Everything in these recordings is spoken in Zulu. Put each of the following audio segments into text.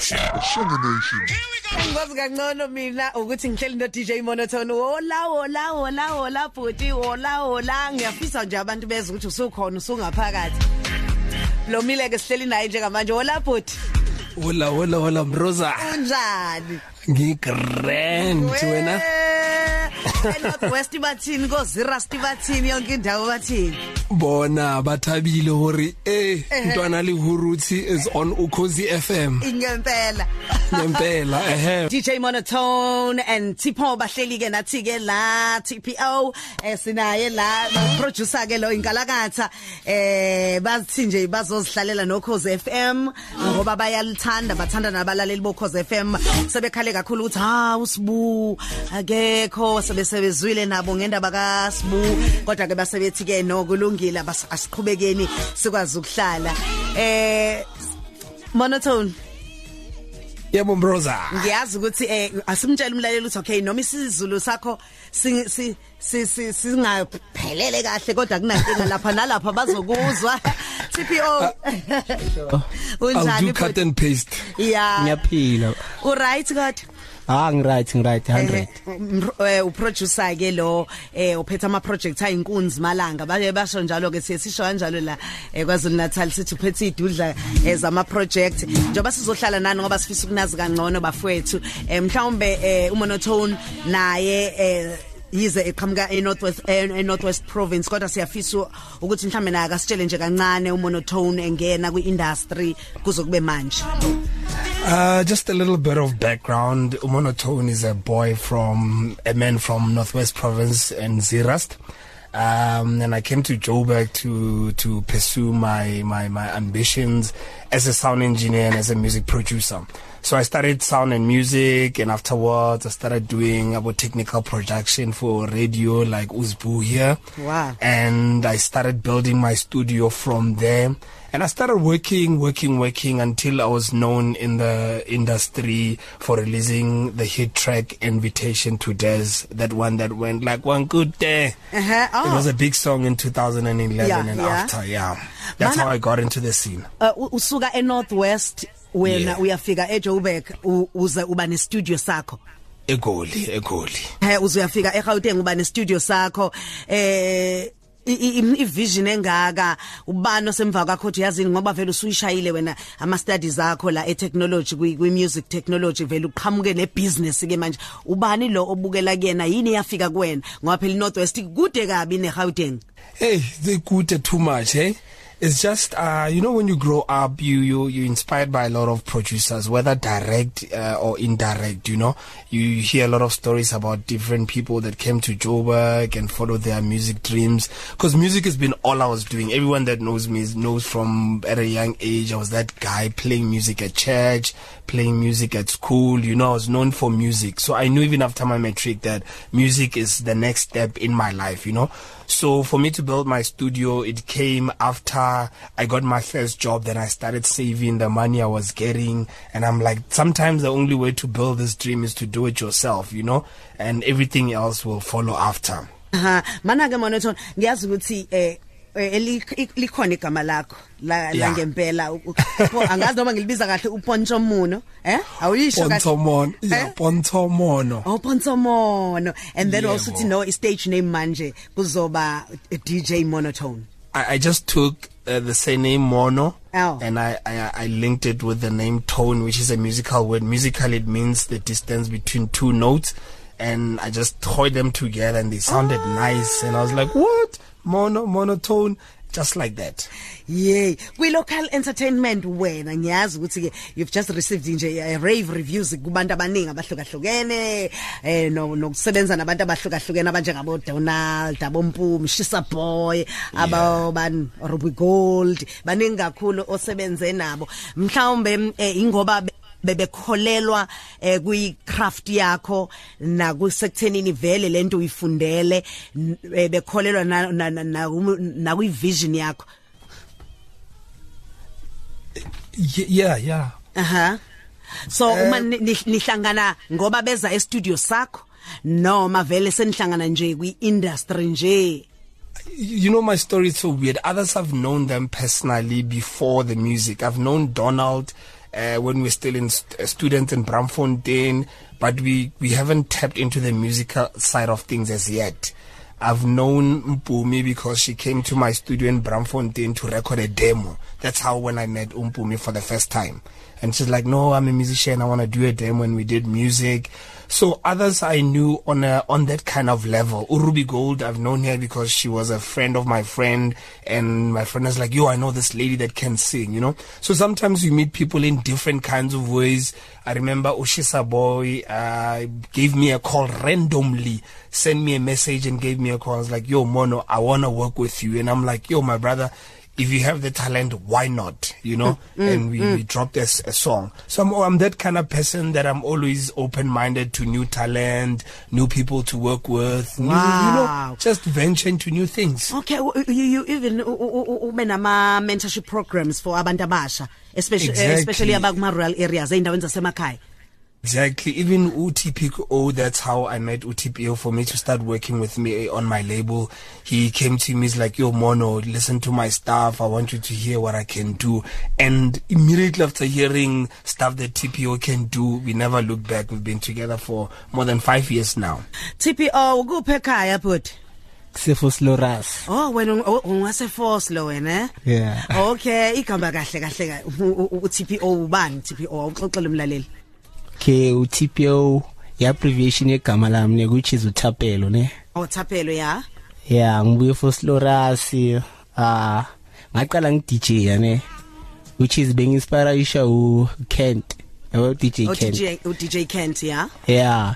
Nation. Shanga Nation. Ngazi kangcono mina ukuthi ngihleli no DJ Monotone wola wola wola wola bhuti wola wola ngiyafisa nje abantu bezwe ukuthi usukhona usungaphakathi Lomile ke sihleli naye njengamanje wola bhuti Hola hola hola Mroza. unjani Ngigrand wena. North West bathini ko Zirasti bathini yonke indawo bathini? Bona bathabile hore eh ntwana le huruthi is on Ukhozi FM. ingempela Ngempela ehe. DJ Monotone and Tipo bahleli ke nathi ke la TPO eh sinaye la producer ke lo inkalakatha. Eh bathi nje bazozihlalela no Khoze FM ngoba bayalithanda bathanda nabalaleli bo Khoze FM sebekhale kakhulu ukuthi ha usibu akekho sebesebezwile nabo ngendaba kaSibu kodwa ke basebethi ke no kulungile abas- asiqhubekeni sikwazi ukuhlala. Eh Monotone. Yebo Mroza. ngiyazi ukuthi eh asimtshela umlaleli ukuthi okay noma isizulu sakho si- si- si- si- singaphelele kahle kodwa kunankinga lapha nalapha bazokuzwa. TPO I'll unjani do cut futhi? and paste. yeah ngiyaphila. U right god. Ah ngiright ngiright 100 eh uproducer ke lo eh uphethe ama projects ayinkunzi malanga. Baye basho njalo ke siye sisho kanjalo la eh kwaZulu Natal sithi uphethe idudla ezama project njengoba sizohlala nani ngoba sifisa ukunazi kangcono bafowethu eh mhlawumbe eh umonotone naye eh yize eqhamuka eNorthwest eNorthwest Province kodwa siyafisa ukuthi mhlambe naye akasitshele nje kancane umonotone engena kwiindustry kuzokube manje. Uh just a little bit of background. Monotone is a boy from a man from Northwest Province in Zirast. Um and I came to Joburg to to pursue my my my ambitions as a sound engineer and as a music producer. So I started sound and music and afterwards I started doing about technical production for radio like Uzbu here. Wow. and I started building my studio from there and I started working working working until I was known in the industry for releasing the hit track Invitation to Des that one that went like one good day Uh-huh. Oh. it was a big song in 2011 Yeah, and yeah. after yeah that's Mana- how I got into the scene uh, usuka eNorthwest wena Yeah. uyafika eJoburg uze uba ne studio sakho. Egoli egoli. Eh uze uyafika eGauteng uba ne studio sakho. Eh ivision engaka ubani osemva kwakho uthi yazini ngoba vele usuyishayile wena ama studies akho la e technology kwi music technology vele uqhamuke ne business ke manje. Ubani lo obukela kuyena? Yini yafika kuwena? Ngoba phela iNorthwest kude kabi neGauteng. Hey, they good too much, eh? It's just uh you know when you grow up you you you're inspired by a lot of producers whether direct uh, or indirect you know? You hear a lot of stories about different people that came to Joburg and followed their music dreams. Cuz music has been all I was doing. Everyone that knows me knows from at a young age I was that guy playing music at church playing music at school you know? I was known for music. So I knew even after my matric that music is the next step in my life you know? So for me to build my studio it came after I got my first job then I started saving the money I was getting. And I'm like sometimes the only way to build this dream is to do it yourself you know and everything else will follow after. Ha mana ke monotone ngiyazi ukuthi eh likhona igama lakho la ngempela angazi noma ngilibiza kahle uPonchomuno eh? Awuyisho kahle. Pontomono yeah Eh? Pontomono Oh Ponchomono and then also to know i stage name manje kuzoba DJ Monotone. I, I just took uh, the surname Mono Oh. and I, I I linked it with the name tone which is a musical word. Musical it means the distance between two notes and I just threw them together and they sounded oh. nice and I was like what? Mono monotone just like that. Yey, kwi local entertainment wena ngiyazi ukuthi ke you've just received nje uh, rave reviews kubantu abaningi abahlukahlukene eh no nokusebenza nabantu abahlukahlukene abanjengabo Donald, abompumi, Shisa Boy, abo ban Ruby Gold, baningi kakhulu osebenze nabo. Mhlawumbe eh, ingoba be- bebekholelwa eh kwi craft yakho na kusekuthenini vele lento uyifundele n- eh, bekholelwa na na na- na na kwi vision yakho yeah yeah aha. So uma ni- ni- nihlangana ngoba beza e studio sakho noma vele senihlangana nje kwi industry nje? You know my story is so weird. Others have known them personally before the music. I've known donald uh, when we're still in st- uh, students in Bramfontein but we we haven't tapped into the musical side of things as yet I've known Mpumi because she came to my studio in Bramfontein to record a demo. That's how when I met Mpumi for the first time. And she's like, "No, I'm a musician. I want to do a demo." And we did music. So others I knew on a on that kind of level. Urubi Gold, I've known her because she was a friend of my friend, and my friend was like, "Yo, I know this lady that can sing." You know. So sometimes you meet people in different kinds of ways. I remember Oshisa Boy uh, gave me a call randomly, sent me a message and gave me a call. I was like, "Yo, Mono, I wanna work with you," and I'm like, "Yo, my brother." If you have the talent why not you know mm, and we, mm. we dropped a, a song so I'm, I'm that kind of person that I'm always open minded to new talent new people to work with wow. new, you know just venture into new things okay you, you even ube nama mentorship programs for abantu abasha especially exactly. especially abakuma rural areas eindaweni zasemakhaya Exactly. Even UTPO, that's how I met UTPO for me to start working with me on my label. He came to me, he's like, yo, Mono, listen to my stuff. I want you to hear what I can do. And immediately after hearing stuff that TPO can do, we never looked back. We've been together for more than five years now. TPO, kuphe khaya but Sefoslo Ras. Oh wena ungase Foslo wena Yeah. Okay igamba kahle kahle uTPO ubani TPO uxoxela umlaleli ke uTPO ya abbreviation yegama lami ne which is uthapelo ne? Oh Thapelo ya? Yeah ngibuye Fosloras ah ngaqala ngi DJ ne? Which is being inspired isha u Kent yabo DJ Oh Kent. DJ u DJ Kent ya? Yeah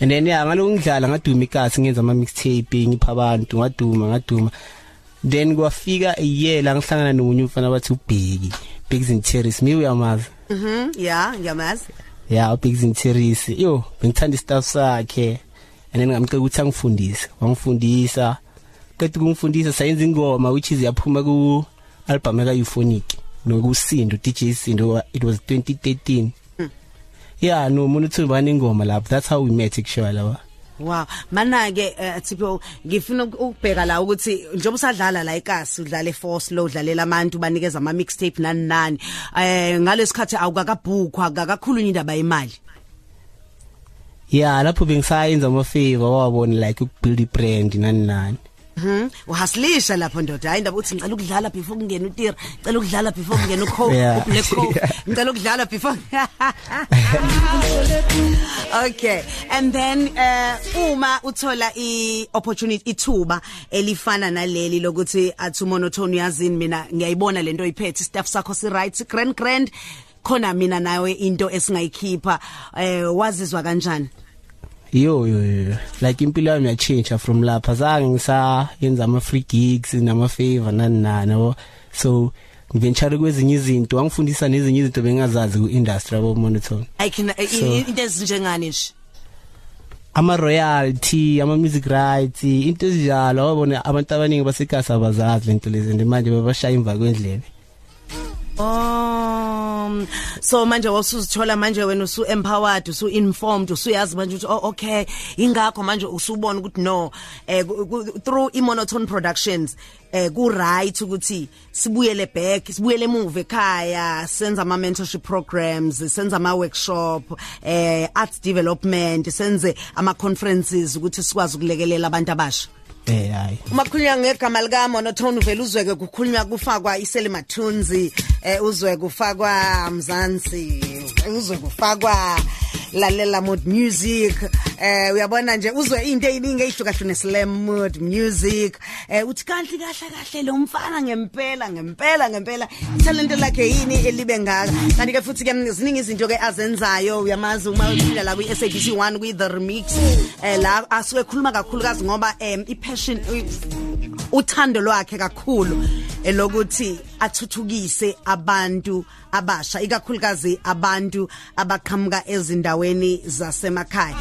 and then yeah ngalokungidlala ngaduma ikasi ngenza ama mixtape ngipha abantu ngaduma ngaduma. Then kwafika a year la ngihlangana nomunye umfana bathi ubheki Bigs and Terrace mi uyamazi? Mhm ya ngiyamazi. Yeah uBigs and Terrace yo bengithanda istuff sakhe and then ngamcela ukuthi angifundise. Wangifundisa. Qedwe kungifundisa sayenza ingoma which is yaphuma ku album eka Euphonic nokusindo DJ Sindo it was 2013 yeah no umuntu uthubana ingoma lapho. That's how we met actually Wow. Mana ke uh, Sipho ngifuna ukubheka la ukuthi njengoba usadlala la ikasi udlala eForce lo udlalela abantu banikeza ama mixtape nani nani eh ngalesikhathi awukakabhukhwa akakakhulunywa indaba yemali. Yeah lapho bengisayenza ama favor wabona like ukubuild ibrand nani nani Mhm. Uhasilisha lapho ndoda. Hayi ndaba uthi ngicela ukudlala before kungena utira ngicela ukudlala before kungena ukho Yeah. ublack coat ngicela ukudlala before Okay. And then uh uma uthola i opportunity ithuba elifana naleli lokuthi athi monotone yazini mina ngiyayibona lento oyiphethe. Staff sakho si right grand grand. Khona mina nawe into esingayikhipha. Eh wazizwa kanjani? Yo yo yo like impilo yami yachange from lapha. Zange ngisayenza ama free gigs nama favor nani nani so ngiventure kwezinye izinto wangifundisa nezinye izinto bengazazi ku industry yabo monotone i can So- into ezinjengani nje? Ama royalty ama music rights into ezinjalo. Wabona abantu abaningi basekasa abazazi lento lezi and manje babashaya imva kwendlebe. Um so manje wasuzithola manje wena usu empowered usu informed usuyazi manje ukuthi oh okay ingakho manje usubona ukuthi no eh through i monotone productions eh ku right ukuthi sibuyele back sibuyele emuva ekhaya senza ama mentorship programs senza ama workshop eh arts development senze ama conferences ukuthi sikwazi ukulekelela abantu abasha. Eh hayi. Uma kukhulunywa ngegama lika monotone uvela uzweke kukhulunywa kufakwa isele mathunzi eh uzwe kufakwa mzansi uzwe kufakwa lalela mood music eh uyabona nje uzwe into eziningi ezihlukahlune slam mood music eh uthi kahle kahle kahle lo mfana ngempela ngempela ngempela talent lakhe yini elibe ngaka? Kanti ke futhi ke ziningi izinto ke azenzayo uyamazi uma uphila la kwi SABC 1 kwi the remix eh la asuke khuluma kakhulukazi ngoba em i passion uthando lwakhe kakhulu elokuthi athuthukise abantu abasha ikakhulukazi abantu abaqhamuka ezindaweni zasemakhaya.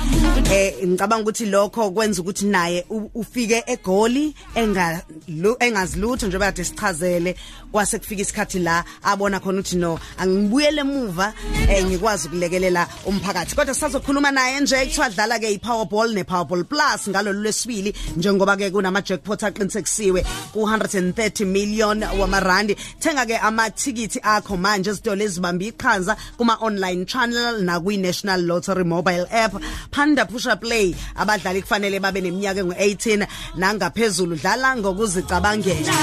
Eh ngicabanga ukuthi lokho kwenza ukuthi naye u- ufike egoli enga lu- engazilutho njengoba kade sichazele kwase kufika isikhathi la abona khona ukuthi no angibuyele emuva eh ngikwazi ukulekelela umphakathi. Kodwa sisazokhuluma naye nje kuthiwa dlala ke iPowerball nePowerball Plus ngalolu lwesibili njengoba ke kunama jackpot aqinisekisiwe ku130 million wamarandi. Thenga ke amathikithi akho manje esitolo ezibamba iqhanza kuma online channel na kwi National Lottery mobile app. Panda Push Up Play abadlali kufanele babe neminyaka engu18 nangaphezulu. Dlala ngokuzicabangela.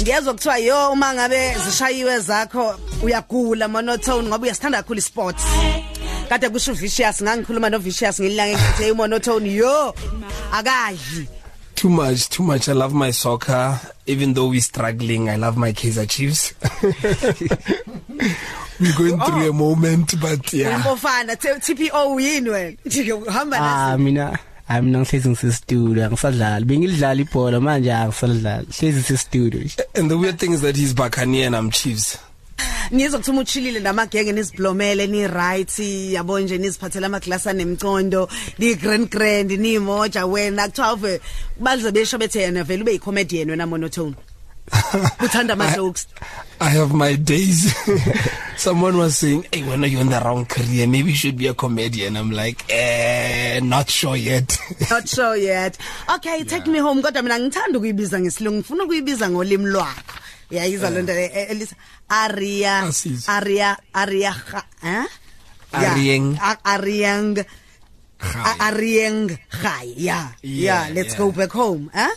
Ngiyezwa kuthiwa yo uma ngabe zishayiwe zakho uyagula monotone ngoba uyasithanda kakhulu isports. Kade kusho vicious ngangikhuluma no vicious ngililanga ngithi monotone yo akadli too much too much. I love my soccer even though we struggling i love my Kaizer Chiefs. We going through Oh. a moment but yeah. Umpofana TPO yini wena? Uhamba ah nazo mina hayi mina ngihlezi ngisestudio angisadlali. Bengidlala ibhola manje angisadlali. Hlezi ngisestudio and the weird thing is that he's Buccaneer and I'm Chiefs. Ngizokuthi uma uchilile namagenge niziblomele ni right yabo nje niziphathela amaglass anemcondo ni grand grand ni moja wena kuthiwa uve baze besho bethe yena vele ube yicomedian wena monotone uthanda ama jokes I have my days. Someone was saying, "Hey, when are you in the wrong career? Maybe you should be a comedian." I'm like, "Eh, not sure yet." not sure yet okay take me home kodwa mina ngithanda ukuyibiza ngesilungu ngifuna ukuyibiza ngolimi lwakho yayiza lonto le e- elisa aria aria aria eh? Arieng. Yeah, A- ariang Gai. A- arieng gai yeah yeah let's go back home eh?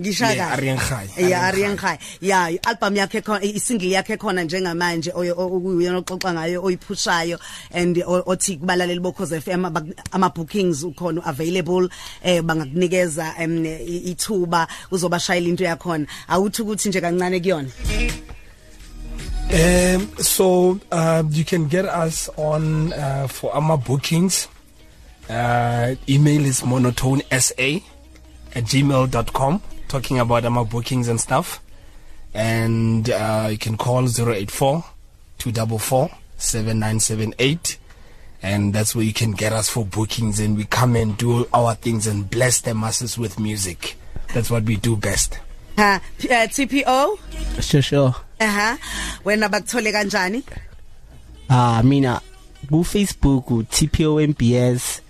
Ngishaka Yeah, Arieng Gai, yeah Arieng arieng gai yeah album yakhe khona isingle yakhe khona njengamanje oyo- o- okuyena oxoxa ngayo oyiphushayo and o- othi kubalaleli bokhoze FM abak- ama bookings ukhona available eh bangakunikeza em, i- ithuba uzobashayela into yakhona. Awuthi ukuthi nje kancane kuyona? Um, so uh, you can get us on uh, for our bookings. Uh, email is monotonesa at gmail.com talking about our bookings and stuff. And uh, you can call 084 244 7978. And that's where you can get us for bookings and we come and do our things and bless the masses with music. That's what we do best. ha eh, TPO sure sure aha wena bakuthole kanjani ah mina ku Facebook TPO MBS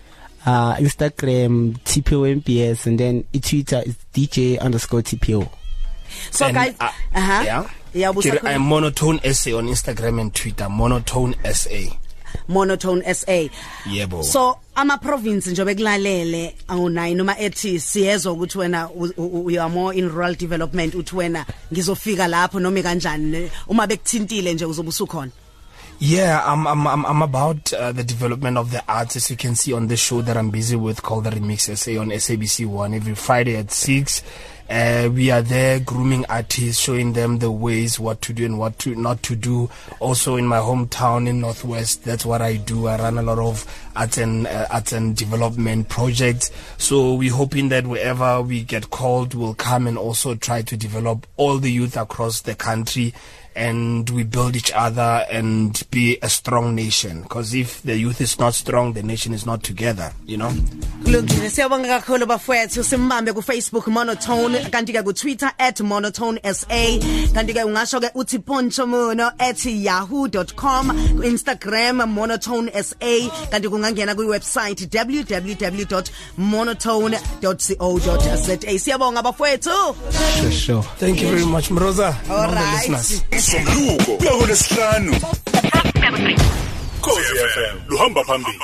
uh Instagram TPO MBS and then i Twitter is DJ_TPO so And, guys uh, aha Yeah. yeah I'm monotone SA on Instagram and Twitter. Monotone SA. monotone SA Yebo. so ama province njobe kulalele awu9 noma ethi siyezwa ukuthi wena you are more in rural development uthi wena ngizofika lapho noma kanjani uma bekuthintile nje uzobe usukhona Yeah, I'm I'm I'm, I'm about uh, the development of the arts as you can see on this show that I'm busy with called the Remix SA on SABC 1 every Friday at 6. Uh, we are there grooming artists, showing them the ways what to do and what to not to do. Also in my hometown in Northwest, that's what I do. I run a lot of arts and uh, arts and development projects. So we're hoping that wherever we get called, we'll come and also try to develop all the youth across the country and we build each other and be a strong nation. Because if the youth is not strong the nation is not together you know? Kulungile siyabonga kakhulu bafowethu simbambe ku Facebook monotone kanti ke ku Twitter @monotone_sa kanti ke ungasho ke uthi poncho mono @yahoo.com ku Instagram monotone_sa kanti kungangena ku website www.monotone.co.za siyabonga bafowethu! Sure sure. Thank you very much mroza. All the Alright. listeners somluko kulesihlanu Khosi FM luhamba phambili